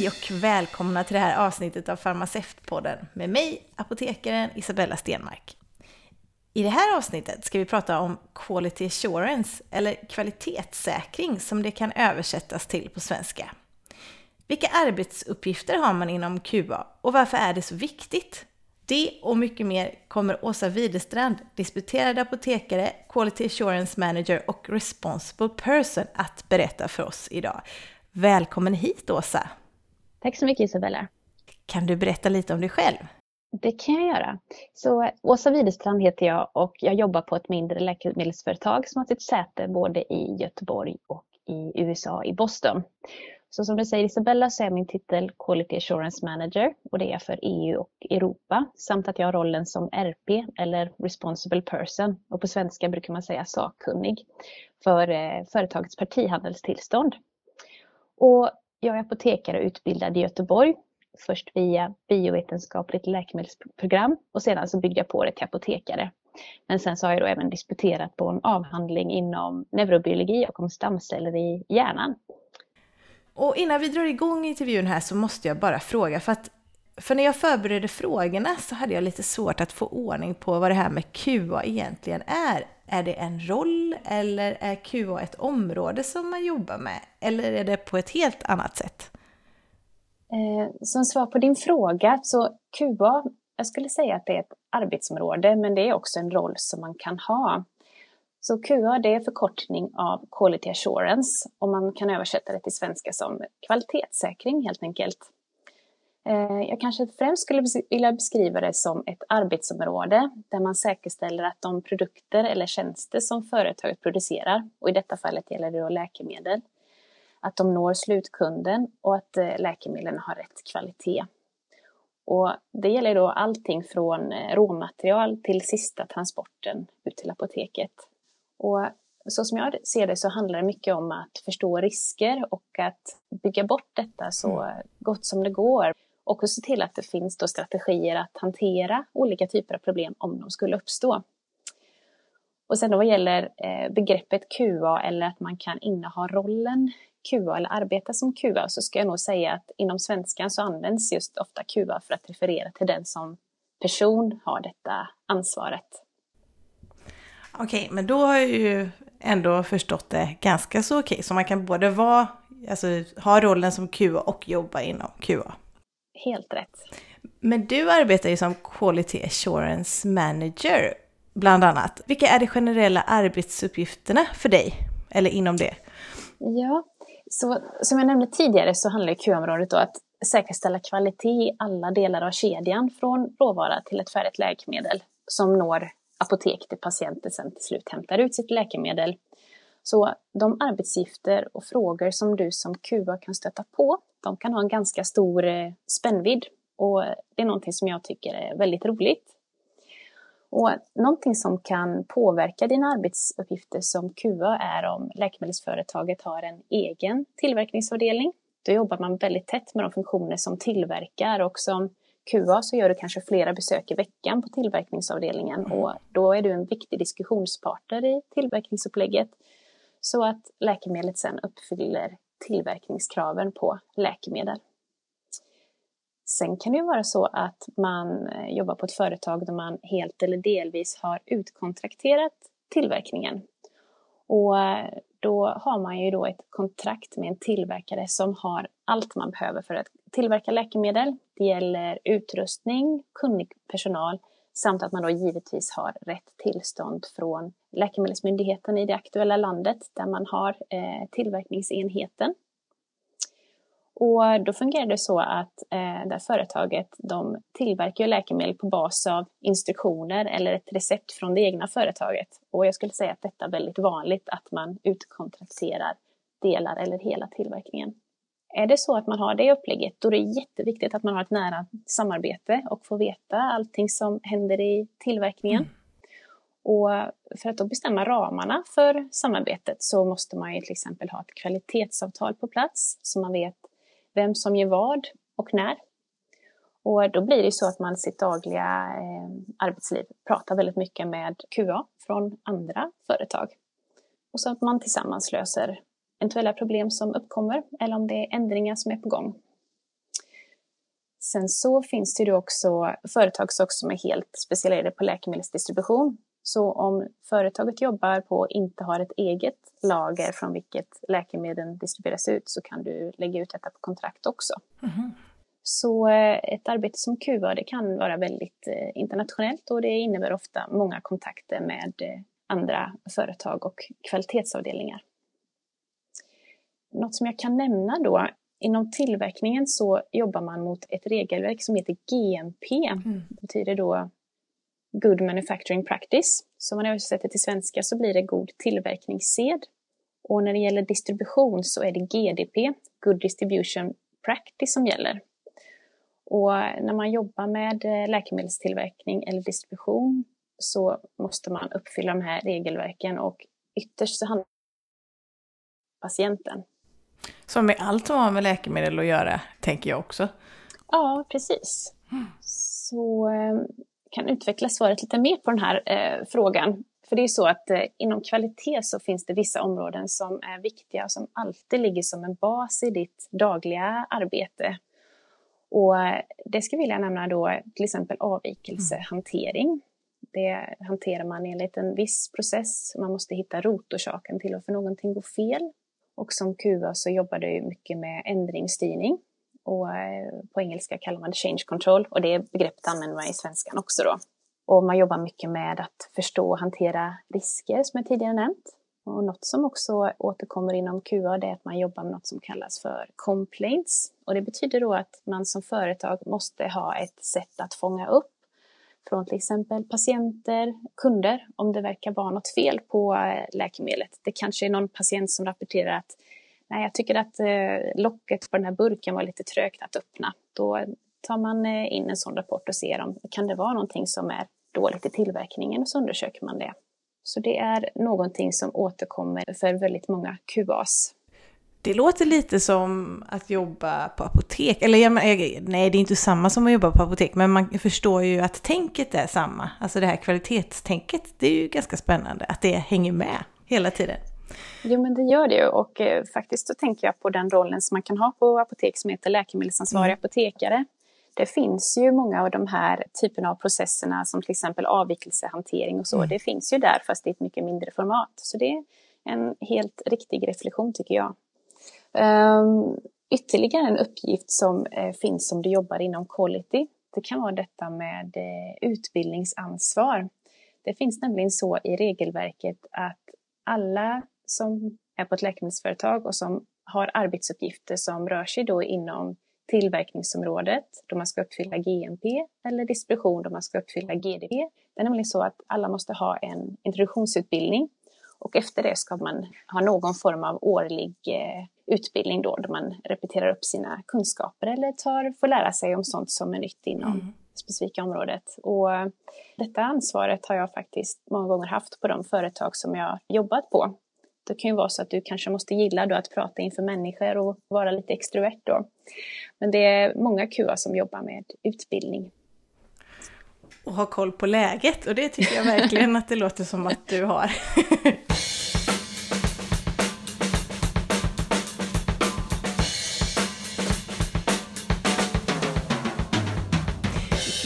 Hej och välkomna till det här avsnittet av Farmaceutpodden med mig, apotekaren Isabella Stenmark. I det här avsnittet ska vi prata om Quality Assurance, eller kvalitetssäkring som det kan översättas till på svenska. Vilka arbetsuppgifter har man inom QA och varför är det så viktigt? Det och mycket mer kommer Åsa Widerstrand, disputerad apotekare, Quality Assurance Manager och Responsible Person att berätta för oss idag. Välkommen hit Åsa! Tack så mycket Isabella! Kan du berätta lite om dig själv? Det kan jag göra. Så Åsa Widerstrand heter jag och jag jobbar på ett mindre läkemedelsföretag som har sitt säte både i Göteborg och i USA, i Boston. Så som du säger Isabella så är min titel Quality Assurance Manager och det är för EU och Europa samt att jag har rollen som RP eller Responsible Person och på svenska brukar man säga sakkunnig för eh, företagets partihandelstillstånd. Och jag är apotekare utbildad i Göteborg först via biovetenskapligt läkemedelsprogram och sedan så byggde jag på det till apotekare. Men sen så har jag då även disputerat på en avhandling inom neurobiologi och om stamceller i hjärnan. Och innan vi drar igång intervjun här så måste jag bara fråga, för att för när jag förberedde frågorna så hade jag lite svårt att få ordning på vad det här med QA egentligen är. Är det en roll eller är QA ett område som man jobbar med? Eller är det på ett helt annat sätt? Eh, som svar på din fråga, så QA, jag skulle säga att det är ett arbetsområde, men det är också en roll som man kan ha. Så QA det är förkortning av Quality Assurance och man kan översätta det till svenska som kvalitetssäkring helt enkelt. Eh, jag kanske främst skulle vilja beskriva det som ett arbetsområde där man säkerställer att de produkter eller tjänster som företaget producerar, och i detta fallet gäller det då läkemedel, att de når slutkunden och att eh, läkemedlen har rätt kvalitet. Och det gäller då allting från eh, råmaterial till sista transporten ut till apoteket. Och så som jag ser det så handlar det mycket om att förstå risker och att bygga bort detta så mm. gott som det går. Och se till att det finns då strategier att hantera olika typer av problem om de skulle uppstå. Och sen då vad gäller eh, begreppet QA eller att man kan inneha rollen QA eller arbeta som QA så ska jag nog säga att inom svenskan så används just ofta QA för att referera till den som person har detta ansvaret. Okej, men då har jag ju ändå förstått det ganska så okej. Så man kan både vara, alltså, ha rollen som QA och jobba inom QA. Helt rätt. Men du arbetar ju som Quality Assurance Manager bland annat. Vilka är de generella arbetsuppgifterna för dig, eller inom det? Ja, så som jag nämnde tidigare så handlar QA-området då att säkerställa kvalitet i alla delar av kedjan från råvara till ett färdigt läkemedel som når apotek där patienten sen till slut hämtar ut sitt läkemedel. Så de arbetsgifter och frågor som du som QA kan stöta på, de kan ha en ganska stor eh, spännvidd och det är någonting som jag tycker är väldigt roligt. Och någonting som kan påverka dina arbetsuppgifter som QA är om läkemedelsföretaget har en egen tillverkningsavdelning. Då jobbar man väldigt tätt med de funktioner som tillverkar och som QA så gör du kanske flera besök i veckan på tillverkningsavdelningen och då är du en viktig diskussionspartner i tillverkningsupplägget så att läkemedlet sen uppfyller tillverkningskraven på läkemedel. Sen kan det ju vara så att man eh, jobbar på ett företag där man helt eller delvis har utkontrakterat tillverkningen. Och eh, då har man ju då ett kontrakt med en tillverkare som har allt man behöver för att tillverka läkemedel. Det gäller utrustning, kunnig personal samt att man då givetvis har rätt tillstånd från Läkemedelsmyndigheten i det aktuella landet där man har eh, tillverkningsenheten. Och då fungerar det så att eh, det företaget de tillverkar läkemedel på bas av instruktioner eller ett recept från det egna företaget. Och jag skulle säga att detta är väldigt vanligt att man utkontrakterar delar eller hela tillverkningen. Är det så att man har det upplägget, då är det jätteviktigt att man har ett nära samarbete och får veta allting som händer i tillverkningen. Mm. Och för att då bestämma ramarna för samarbetet så måste man ju till exempel ha ett kvalitetsavtal på plats så man vet vem som gör vad och när. Och då blir det så att man i sitt dagliga eh, arbetsliv pratar väldigt mycket med QA från andra företag. Och så att man tillsammans löser eventuella problem som uppkommer eller om det är ändringar som är på gång. Sen så finns det ju också företag som är helt specialiserade på läkemedelsdistribution. Så om företaget jobbar på och inte har ett eget lager från vilket läkemedlen distribueras ut så kan du lägga ut detta på kontrakt också. Mm. Så eh, ett arbete som QA det kan vara väldigt eh, internationellt och det innebär ofta många kontakter med eh, andra företag och kvalitetsavdelningar. Något som jag kan nämna då, inom tillverkningen så jobbar man mot ett regelverk som heter GMP. Mm. Det betyder då Good Manufacturing Practice. Så om man översätter till svenska så blir det god tillverkningssed. Och när det gäller distribution så är det GDP, Good Distribution Practice, som gäller. Och när man jobbar med eh, läkemedelstillverkning eller distribution så måste man uppfylla de här regelverken och ytterst så handlar det om patienten. Som med allt som har med läkemedel att göra, tänker jag också. Ja, precis. Mm. Så eh, kan utveckla svaret lite mer på den här eh, frågan. För det är så att eh, inom kvalitet så finns det vissa områden som är viktiga och som alltid ligger som en bas i ditt dagliga arbete. Och eh, det skulle jag vilja nämna då till exempel avvikelsehantering. Det hanterar man enligt en viss process. Man måste hitta rotorsaken till varför någonting går fel. Och som QA så jobbar du mycket med ändringsstyrning. Och eh, på engelska kallar man det change control och det begreppet använder man i svenskan också då. Och man jobbar mycket med att förstå och hantera risker som jag tidigare nämnt. Och något som också återkommer inom QA det är att man jobbar med något som kallas för complaints. Och det betyder då att man som företag måste ha ett sätt att fånga upp från till exempel patienter, kunder, om det verkar vara något fel på eh, läkemedlet. Det kanske är någon patient som rapporterar att nej, jag tycker att eh, locket på den här burken var lite trögt att öppna. Då tar man eh, in en sån rapport och ser om kan det vara någonting som är dåligt i tillverkningen och så undersöker man det. Så det är någonting som återkommer för väldigt många QAs. Det låter lite som att jobba på apotek, eller jag, nej det är inte samma som att jobba på apotek, men man förstår ju att tänket är samma. Alltså det här kvalitetstänket, det är ju ganska spännande att det hänger med hela tiden. Jo men det gör det ju och eh, faktiskt så tänker jag på den rollen som man kan ha på apotek som heter läkemedelsansvarig mm. apotekare det finns ju många av de här typerna av processerna som till exempel avvikelsehantering och så. Mm. Det finns ju där fast i ett mycket mindre format. Så det är en helt riktig reflektion tycker jag. Um, ytterligare en uppgift som eh, finns om du jobbar inom quality. Det kan vara detta med eh, utbildningsansvar. Det finns nämligen så i regelverket att alla som är på ett läkemedelsföretag och som har arbetsuppgifter som rör sig då inom tillverkningsområdet då man ska uppfylla GMP eller distribution då man ska uppfylla GDP. Det är nämligen så att alla måste ha en introduktionsutbildning och efter det ska man ha någon form av årlig eh, utbildning då, där man repeterar upp sina kunskaper eller tar, får lära sig om sånt som är nytt inom mm. specifika området. Och detta ansvaret har jag faktiskt många gånger haft på de företag som jag jobbat på. Det kan ju vara så att du kanske måste gilla då att prata inför människor och vara lite extrovert då. Men det är många QA som jobbar med utbildning. Och ha koll på läget och det tycker jag verkligen att det låter som att du har.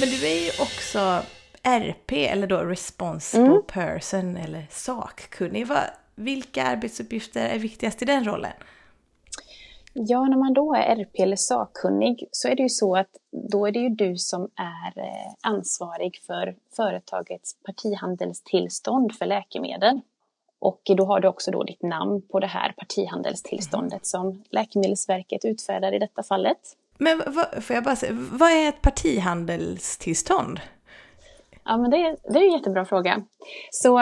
Men du är ju också RP, eller då Responsible mm. Person, eller sakkunnig. Vilka arbetsuppgifter är viktigast i den rollen? Ja, när man då är RP eller sakkunnig så är det ju så att då är det ju du som är eh, ansvarig för företagets partihandelstillstånd för läkemedel. Och då har du också då ditt namn på det här partihandelstillståndet mm. som Läkemedelsverket utfärdar i detta fallet. Men vad, får jag bara säga, vad är ett partihandelstillstånd? Ja, men det, det är en jättebra fråga. Så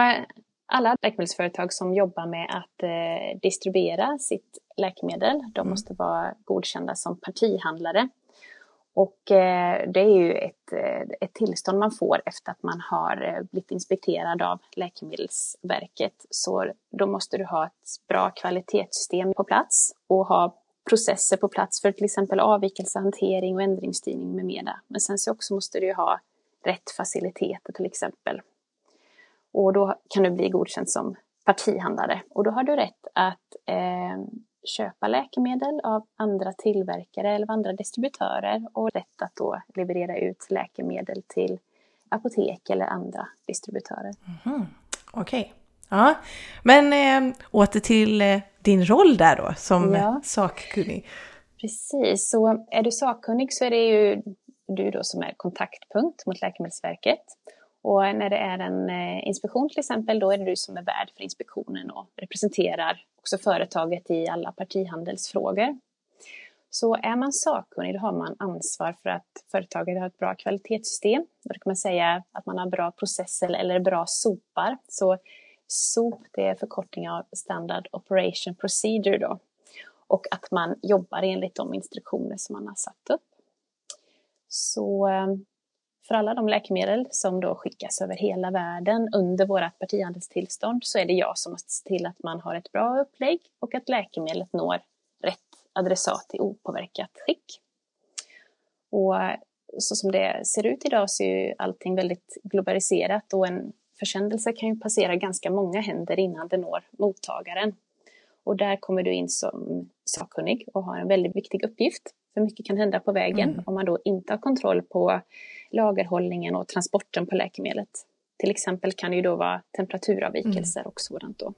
alla läkemedelsföretag som jobbar med att eh, distribuera sitt läkemedel, de mm. måste vara godkända som partihandlare. Och eh, det är ju ett, eh, ett tillstånd man får efter att man har eh, blivit inspekterad av Läkemedelsverket. Så då måste du ha ett bra kvalitetssystem på plats och ha processer på plats för till exempel avvikelsehantering och ändringsstyrning med mera. Men sen så också måste du ju ha rätt faciliteter till exempel. Och då kan du bli godkänd som partihandlare och då har du rätt att eh, köpa läkemedel av andra tillverkare eller andra distributörer och rätt att då leverera ut läkemedel till apotek eller andra distributörer. Mm, Okej. Okay. Ja, men eh, åter till eh, din roll där då som ja. sakkunnig. Precis, så är du sakkunnig så är det ju du då som är kontaktpunkt mot Läkemedelsverket. Och när det är en eh, inspektion till exempel, då är det du som är värd för inspektionen och representerar också företaget i alla partihandelsfrågor. Så är man sakkunnig, då har man ansvar för att företaget har ett bra kvalitetssystem. Då kan man säga att man har bra processer eller bra sopar. Så SOP, det är förkortning av Standard Operation Procedure då. Och att man jobbar enligt de instruktioner som man har satt upp. Så eh, för alla de läkemedel som då skickas över hela världen under vårt partihandelstillstånd så är det jag som måste se till att man har ett bra upplägg och att läkemedlet når rätt adressat i opåverkat skick. Och så som det ser ut idag så är ju allting väldigt globaliserat och en försändelse kan ju passera ganska många händer innan det når mottagaren. Och där kommer du in som sakkunnig och har en väldigt viktig uppgift. För mycket kan hända på vägen mm. om man då inte har kontroll på lagerhållningen och transporten på läkemedlet. Till exempel kan det ju då vara temperaturavvikelser mm. och sådant då.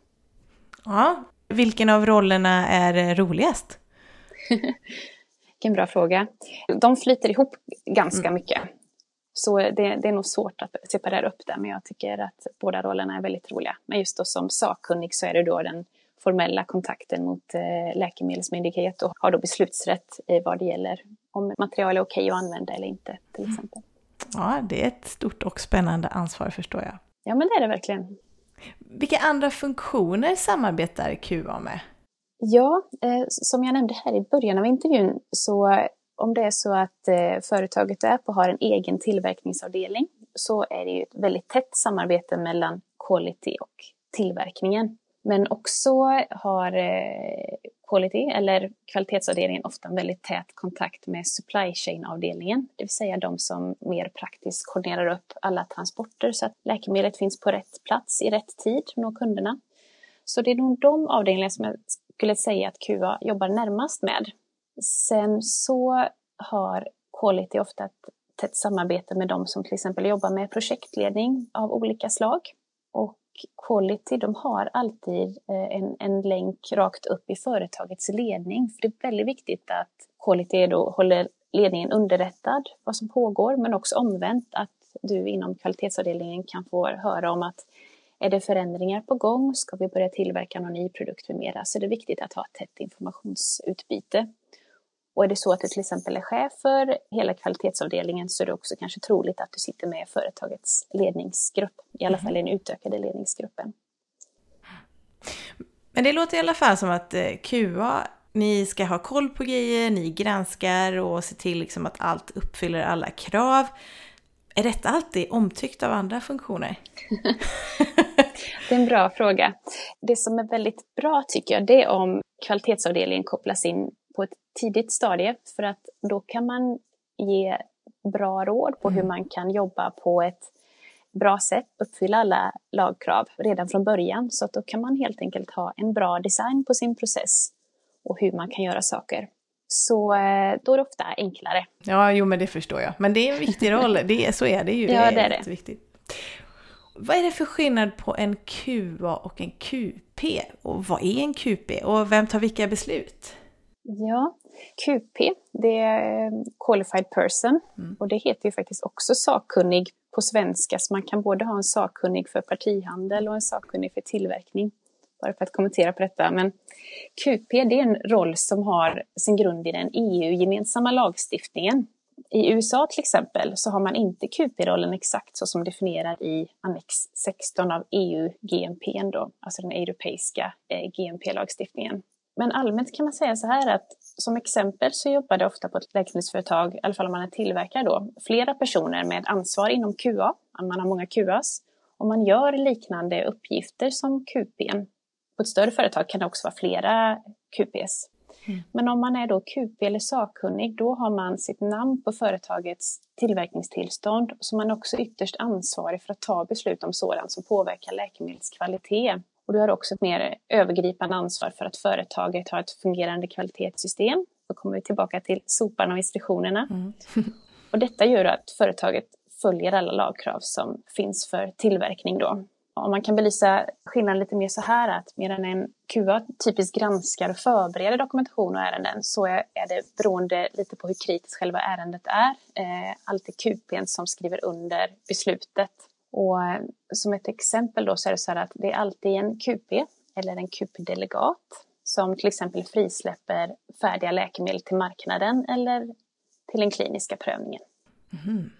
Ja, vilken av rollerna är roligast? Vilken bra fråga. De flyter ihop ganska mm. mycket. Så det, det, är nog svårt att separera upp det, men jag tycker att båda rollerna är väldigt roliga. Men just då som sakkunnig så är det då den formella kontakten mot eh, läkemedelsmyndighet och har då beslutsrätt i vad det gäller om material är okej att använda eller inte till mm. Ja, det är ett stort och spännande ansvar förstår jag. Ja, men det är det verkligen. Vilka andra funktioner samarbetar QA med? Ja, eh, som jag nämnde här i början av intervjun så om det är så att eh, företaget är på har en egen tillverkningsavdelning så är det ju ett väldigt tätt samarbete mellan quality och tillverkningen. Men också har eh, quality eller kvalitetsavdelningen ofta en väldigt tät kontakt med supply chain-avdelningen, det vill säga de som mer praktiskt koordinerar upp alla transporter så att läkemedlet finns på rätt plats i rätt tid, når kunderna. Så det är nog de avdelningarna som jag skulle säga att QA jobbar närmast med. Sen så har Quality ofta ett tätt samarbete med de som till exempel jobbar med projektledning av olika slag. Och Quality, de har alltid eh, en, en länk rakt upp i företagets ledning. För det är väldigt viktigt att Quality då håller ledningen underrättad vad som pågår, men också omvänt att du inom kvalitetsavdelningen kan få höra om att är det förändringar på gång? Ska vi börja tillverka någon ny produkt med mera? Så det är viktigt att ha ett tätt informationsutbyte. Och är det så att du till exempel är chef för hela kvalitetsavdelningen så är det också kanske troligt att du sitter med i företagets ledningsgrupp, i alla fall i den utökade ledningsgruppen. Men det låter i alla fall som att eh, QA, ni ska ha koll på grejer, ni granskar och ser till liksom att allt uppfyller alla krav. Är detta alltid omtyckt av andra funktioner? det är en bra fråga. Det som är väldigt bra tycker jag, det är om kvalitetsavdelningen kopplas in på ett tidigt stadie för att då kan man ge bra råd på hur mm. man kan jobba på ett bra sätt, uppfylla alla lagkrav redan från början. Så att då kan man helt enkelt ha en bra design på sin process och hur man kan göra saker. Så eh, då är det ofta enklare. Ja, jo men det förstår jag. Men det är en viktig roll, det, så är det ju. Ja, det är det. Viktigt. Vad är det för skillnad på en QA och en QP? Och vad är en QP? Och vem tar vilka beslut? Ja, QP, det är Qualified Person mm. och det heter ju faktiskt också sakkunnig på svenska, så man kan både ha en sakkunnig för partihandel och en sakkunnig för tillverkning. Bara för att kommentera på detta, men QP det är en roll som har sin grund i den EU-gemensamma lagstiftningen. I USA till exempel så har man inte QP-rollen exakt så som definierad i annex 16 av EU-GMP, alltså den europeiska eh, GMP-lagstiftningen. Men allmänt kan man säga så här att som exempel så jobbar det ofta på ett läkemedelsföretag, i alla fall om man är tillverkare då, flera personer med ansvar inom QA, man har många QAs, och man gör liknande uppgifter som QPn. På ett större företag kan det också vara flera QPs. Mm. Men om man är då QP eller sakkunnig, då har man sitt namn på företagets tillverkningstillstånd, så man är också ytterst ansvarig för att ta beslut om sådant som påverkar läkemedelskvalitet. Och du har också ett mer övergripande ansvar för att företaget har ett fungerande kvalitetssystem. Då kommer vi tillbaka till sopan och instruktionerna. Mm. och detta gör att företaget följer alla lagkrav som finns för tillverkning då. Om man kan belysa skillnaden lite mer så här att medan en QA typiskt granskar och förbereder dokumentation och ärenden så är, det beroende lite på hur kritiskt själva ärendet är. Eh, alltid QPn som skriver under beslutet. Och eh, som ett exempel då så är det så här att det är alltid en QP eller en QP-delegat som till exempel frisläpper färdiga läkemedel till marknaden eller till den kliniska prövningen. Mm.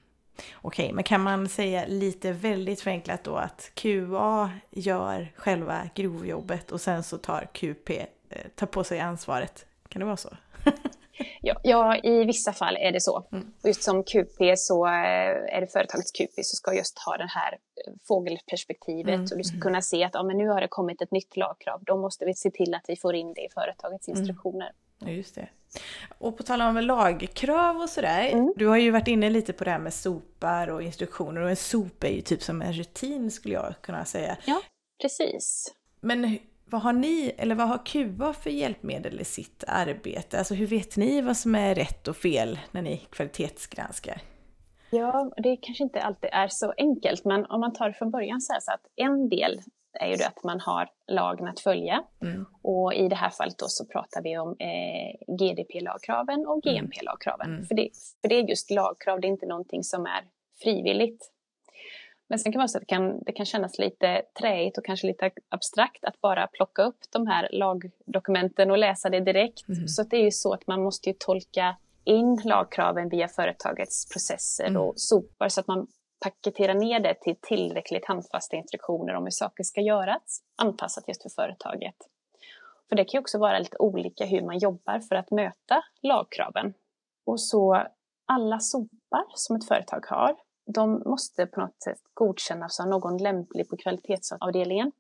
Okej, men kan man säga lite väldigt förenklat då att QA gör själva grovjobbet och sen så tar QP, eh, tar på sig ansvaret? Kan det vara så? ja, ja, i vissa fall är det så. Mm. Just som QP så eh, är det företagets QP som ska just ha det här eh, fågelperspektivet mm. och du ska mm. kunna se att ja, men nu har det kommit ett nytt lagkrav. Då måste vi se till att vi får in det i företagets mm. instruktioner. Ja, just det. Och på tal om lagkrav och sådär. Mm. Du har ju varit inne lite på det här med sopar och instruktioner och en sop är ju typ som en rutin skulle jag kunna säga. Ja, precis. Men vad har ni, eller vad har QA för hjälpmedel i sitt arbete? Alltså hur vet ni vad som är rätt och fel när ni kvalitetsgranskar? Ja, det kanske inte alltid är så enkelt, men om man tar det från början så är det så att en del är ju det att man har lagen att följa. Mm. Och i det här fallet då så pratar vi om eh, GDP-lagkraven och mm. GMP-lagkraven. Mm. För, det, för det är just lagkrav, det är inte någonting som är frivilligt. Men sen kan det vara så att det kan, det kan kännas lite träigt och kanske lite abstrakt att bara plocka upp de här lagdokumenten och läsa det direkt. Mm. Så det är ju så att man måste ju tolka in lagkraven via företagets processer mm. och sopar så att man paketerar ner det till tillräckligt handfasta instruktioner om hur saker ska göras, anpassat just för företaget. För det kan ju också vara lite olika hur man jobbar för att möta lagkraven. Och så alla sopar som ett företag har de måste på något sätt godkännas av någon lämplig på kvalitetsavdelningen.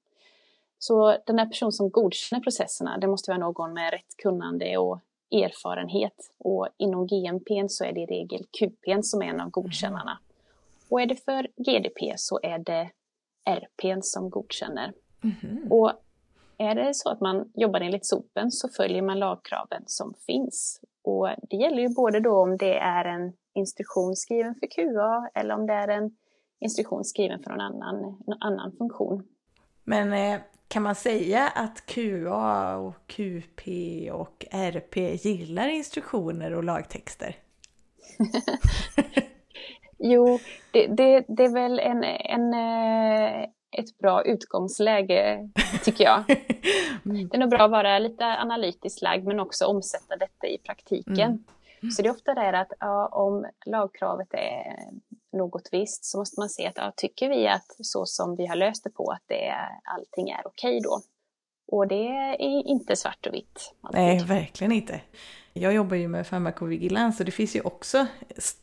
Så den här personen som godkänner processerna, det måste vara någon med rätt kunnande och erfarenhet. Och inom GMP så är det i regel QP som är en av godkännarna. Och är det för GDP så är det RP som godkänner. Mm. Och är det så att man jobbar enligt SOPen så följer man lagkraven som finns. Och det gäller ju både då om det är en instruktion skriven för QA eller om det är en instruktion skriven för någon annan, någon annan funktion. Men eh, kan man säga att QA och QP och RP gillar instruktioner och lagtexter? jo, det, det, det, är väl en, en, eh, ett bra utgångsläge, tycker jag. Mm. Det är nog bra att vara lite analytiskt lagd, men också omsätta detta i praktiken. Mm. Så det är ofta det att ja, om lagkravet är något visst så måste man se att ja, tycker vi att så som vi har löst det på att det är, allting är okej då. Och det är inte svart och vitt. Alltid. Nej, verkligen inte. Jag jobbar ju med farmakovigilans och det finns ju också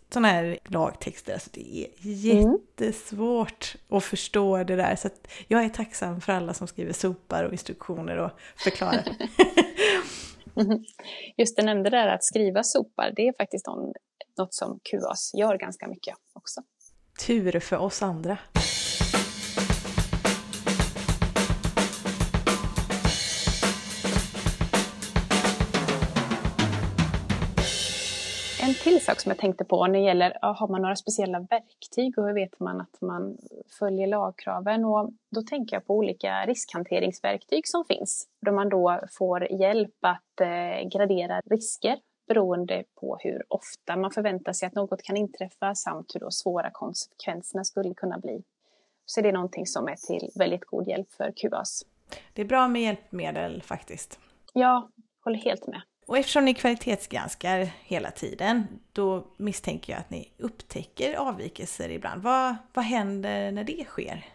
sådana här lagtexter. Alltså det är jättesvårt mm. att förstå det där. Så jag är tacksam för alla som skriver sopar och instruktioner och förklarar. Just det nämnde där att skriva sopar, det är faktiskt något som QAS gör ganska mycket också. Tur för oss andra. Till sak som jag tänkte på när det gäller, har man några speciella verktyg och hur vet man att man följer lagkraven? Och då tänker jag på olika riskhanteringsverktyg som finns, då man då får hjälp att eh, gradera risker beroende på hur ofta man förväntar sig att något kan inträffa samt hur då svåra konsekvenserna skulle kunna bli. Så det är någonting som är till väldigt god hjälp för QAS. Det är bra med hjälpmedel faktiskt. Ja, håller helt med. Och eftersom ni kvalitetsgranskar hela tiden, då misstänker jag att ni upptäcker avvikelser ibland. Vad, vad händer när det sker?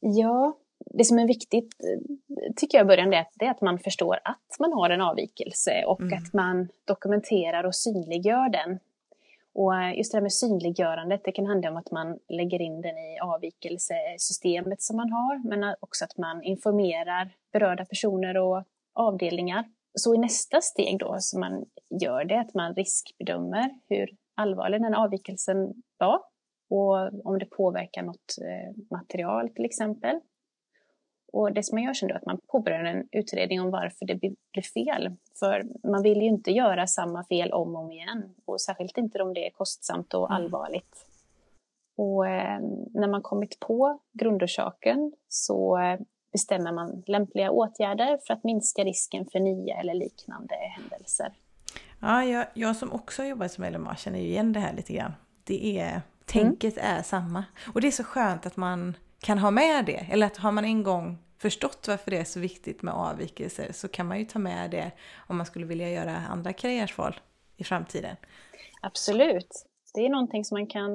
Ja, det som är viktigt tycker jag i början det är att man förstår att man har en avvikelse och mm. att man dokumenterar och synliggör den. Och just det här med synliggörandet, det kan handla om att man lägger in den i avvikelsesystemet som man har, men också att man informerar berörda personer och avdelningar så i nästa steg då som man gör det, att man riskbedömer hur allvarlig den avvikelsen var och om det påverkar något eh, material till exempel. Och det som man gör sen då är att man påbörjar en utredning om varför det blir fel. För man vill ju inte göra samma fel om och om igen. Och särskilt inte om det är kostsamt och mm. allvarligt. Och eh, när man kommit på grundorsaken så eh, bestämmer man lämpliga åtgärder för att minska risken för nya eller liknande händelser. Ja, jag, jag som också har jobbat som LMA känner ju igen det här lite grann. Det är, tänket mm. är samma. Och det är så skönt att man kan ha med det. Eller att har man en gång förstått varför det är så viktigt med avvikelser så kan man ju ta med det om man skulle vilja göra andra karriärsval i framtiden. Absolut. Det är någonting som man kan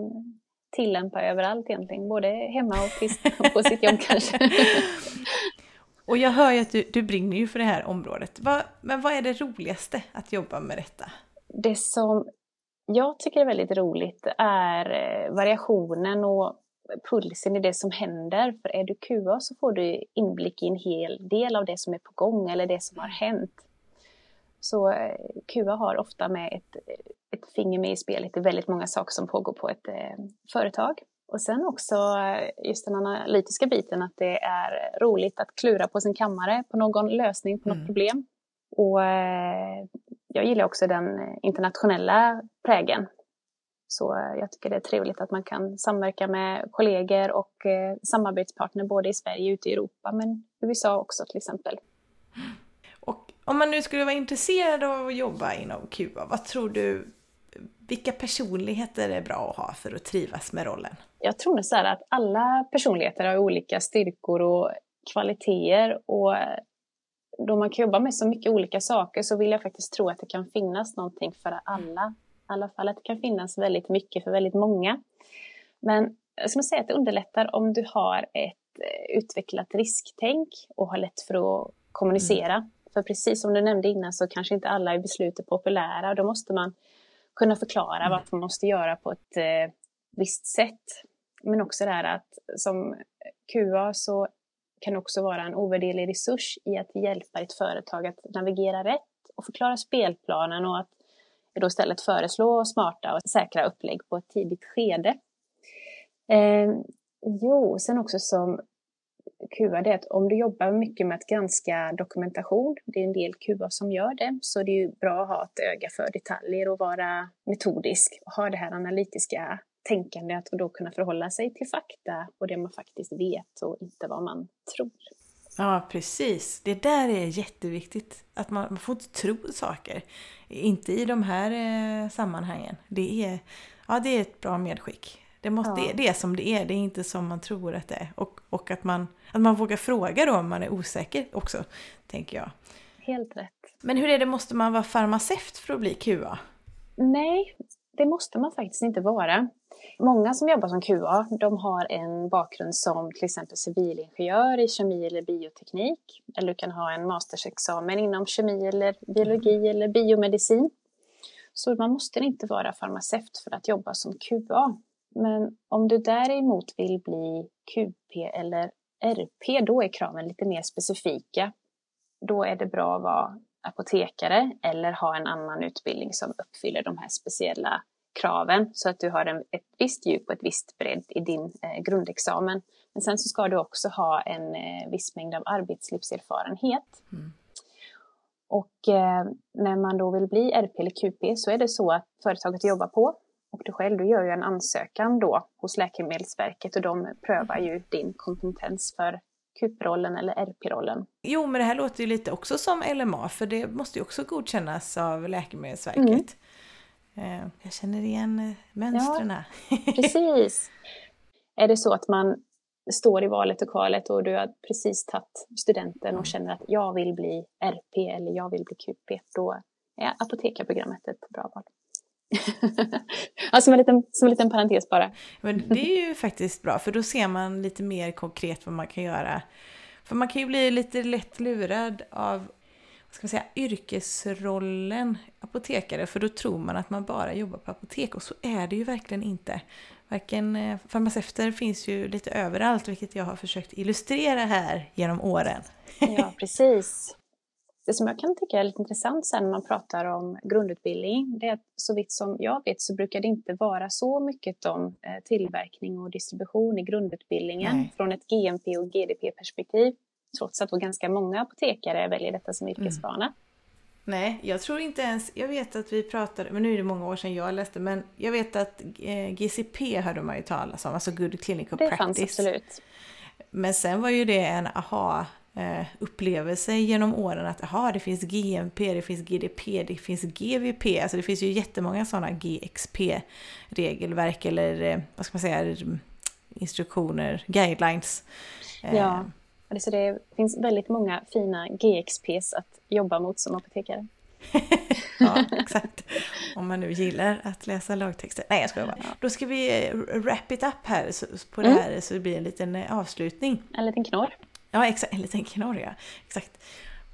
tillämpa överallt egentligen, både hemma och på sitt jobb kanske. Och jag hör ju att du, du brinner ju för det här området. Vad, men vad är det roligaste att jobba med detta? Det som jag tycker är väldigt roligt är eh, variationen och pulsen i det som händer. För är du QA så får du inblick i en hel del av det som är på gång eller det som har hänt. Så eh, QA har ofta med ett, ett finger med i spelet i väldigt många saker som pågår på ett eh, företag. Och sen också eh, just den analytiska biten, att det är roligt att klura på sin kammare på någon lösning på något mm. problem. Och jag gillar också den internationella prägen. Så jag tycker det är trevligt att man kan samverka med kollegor och samarbetspartner både i Sverige och ute i Europa, men USA också till exempel. Om man nu skulle vara intresserad av att jobba inom Kuba, vad tror du vilka personligheter är bra att ha för att trivas med rollen? Jag tror så här att alla personligheter har olika styrkor och kvaliteter och då man kan jobba med så mycket olika saker så vill jag faktiskt tro att det kan finnas någonting för alla. I alla fall att det kan finnas väldigt mycket för väldigt många. Men jag skulle säga att det underlättar om du har ett eh, utvecklat risktänk och har lätt för att kommunicera. För precis som du nämnde innan så kanske inte alla i beslut är populära och då måste man kunna förklara mm. varför man måste göra på ett eh, visst sätt. Men också det här att som QA så kan också vara en ovärderlig resurs i att hjälpa ett företag att navigera rätt och förklara spelplanen och att då istället föreslå smarta och säkra upplägg på ett tidigt skede. Eh, jo, sen också som QA, det är att om du jobbar mycket med att granska dokumentation, det är en del QA som gör det, så det är ju bra att ha ett öga för detaljer och vara metodisk och ha det här analytiska tänkandet och då kunna förhålla sig till fakta och det man faktiskt vet och inte vad man tror. Ja, precis. Det där är jätteviktigt. Att man, man får inte tro saker. Inte i de här eh, sammanhangen. Det är, ja, det är ett bra medskick. Det, måste, ja. det är som det är, det är inte som man tror att det är. Och, och att, man, att man vågar fråga då om man är osäker också, tänker jag. Helt rätt. Men hur är det, måste man vara farmaceut för att bli QA? Nej, det måste man faktiskt inte vara. Många som jobbar som QA, de har en bakgrund som till exempel civilingenjör i kemi eller bioteknik. Eller du kan ha en mastersexamen inom kemi eller biologi eller biomedicin. Så man måste inte vara farmaceut för att jobba som QA. Men om du däremot vill bli QP eller RP, då är kraven lite mer specifika. Då är det bra att vara apotekare eller ha en annan utbildning som uppfyller de här speciella kraven så att du har en, ett visst djup och ett visst bredd i din eh, grundexamen. Men sen så ska du också ha en eh, viss mängd av arbetslivserfarenhet. Mm. Och eh, när man då vill bli RP eller QP så är det så att företaget jobbar på och du själv, du gör ju en ansökan då hos Läkemedelsverket och de prövar ju din kompetens för QP-rollen eller RP-rollen. Jo, men det här låter ju lite också som LMA, för det måste ju också godkännas av Läkemedelsverket. Mm. Eh, jag känner igen eh, mönstren. Ja, precis. Är det så att man står i valet och kvalet och du har precis tagit studenten och känner att jag vill bli RP eller jag vill bli QP, då är apotekarprogrammet ett bra val ja, som, en liten, som en liten parentes bara. Men det är ju faktiskt bra, för då ser man lite mer konkret vad man kan göra. För man kan ju bli lite lätt lurad av vad ska man säga, yrkesrollen apotekare, för då tror man att man bara jobbar på apotek och så är det ju verkligen inte. Varken eh, farmaceuter finns ju lite överallt, vilket jag har försökt illustrera här genom åren. Ja, precis. Det som jag kan tycka är lite intressant sen när man pratar om grundutbildning, det är att så vitt som jag vet så brukar det inte vara så mycket om eh, tillverkning och distribution i grundutbildningen Nej. från ett GMP och GDP-perspektiv. trots att ganska många apotekare väljer detta som yrkesbana. Mm. Nej, jag tror inte ens, jag vet att vi pratade, men nu är det många år sedan jag läste, men jag vet att eh, GCP hörde man ju talas om, alltså Good Clinical det Practice. Det fanns absolut. Men sen var ju det en aha eh, upplevelse genom åren att aha, det finns GMP, det finns GDP, det finns GVP, alltså det finns ju jättemånga sådana GXP-regelverk eller eh, vad ska man säga, instruktioner, guidelines. Ja, alltså det finns väldigt många fina GXPs att jobba mot som apotekare. ja, exakt. Om man nu gillar att läsa lagtexter. Nej, jag skojar bara. Då ska vi eh, wrap it up här på det mm. här så det blir en liten eh, avslutning. En liten knorr. Ja, exakt. En liten knorr, ja. Exakt.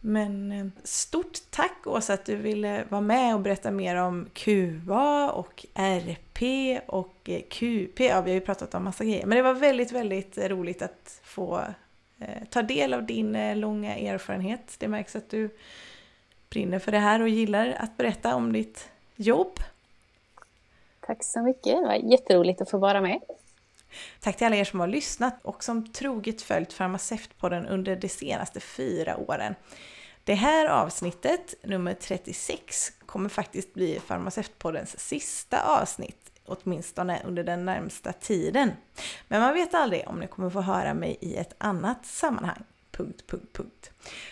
Men eh, stort tack Åsa att du ville vara med och berätta mer om QA och RP och eh, QP. Ja, vi har ju pratat om massa grejer. Men det var väldigt, väldigt roligt att få eh, ta del av din långa erfarenhet. Det märks att du brinner för det här och gillar att berätta om ditt jobb. Tack så mycket, det var jätteroligt att få vara med. Tack till alla er som har lyssnat och som troget följt Farmaceutpodden under de senaste fyra åren. Det här avsnittet, nummer 36, kommer faktiskt bli Farmaceutpoddens sista avsnitt, åtminstone under den närmsta tiden. Men man vet aldrig om ni kommer få höra mig i ett annat sammanhang. Punkt, punkt, punkt.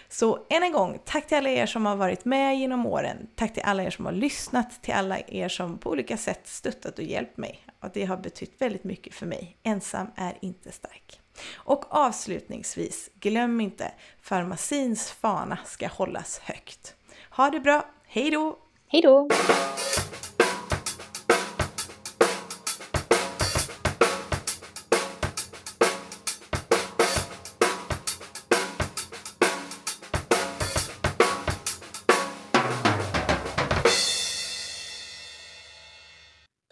Så än en gång, tack till alla er som har varit med genom åren. Tack till alla er som har lyssnat, till alla er som på olika sätt stöttat och hjälpt mig. Och det har betytt väldigt mycket för mig. Ensam är inte stark. Och avslutningsvis, glöm inte, farmacins fana ska hållas högt. Ha det bra, hej då! Hej då!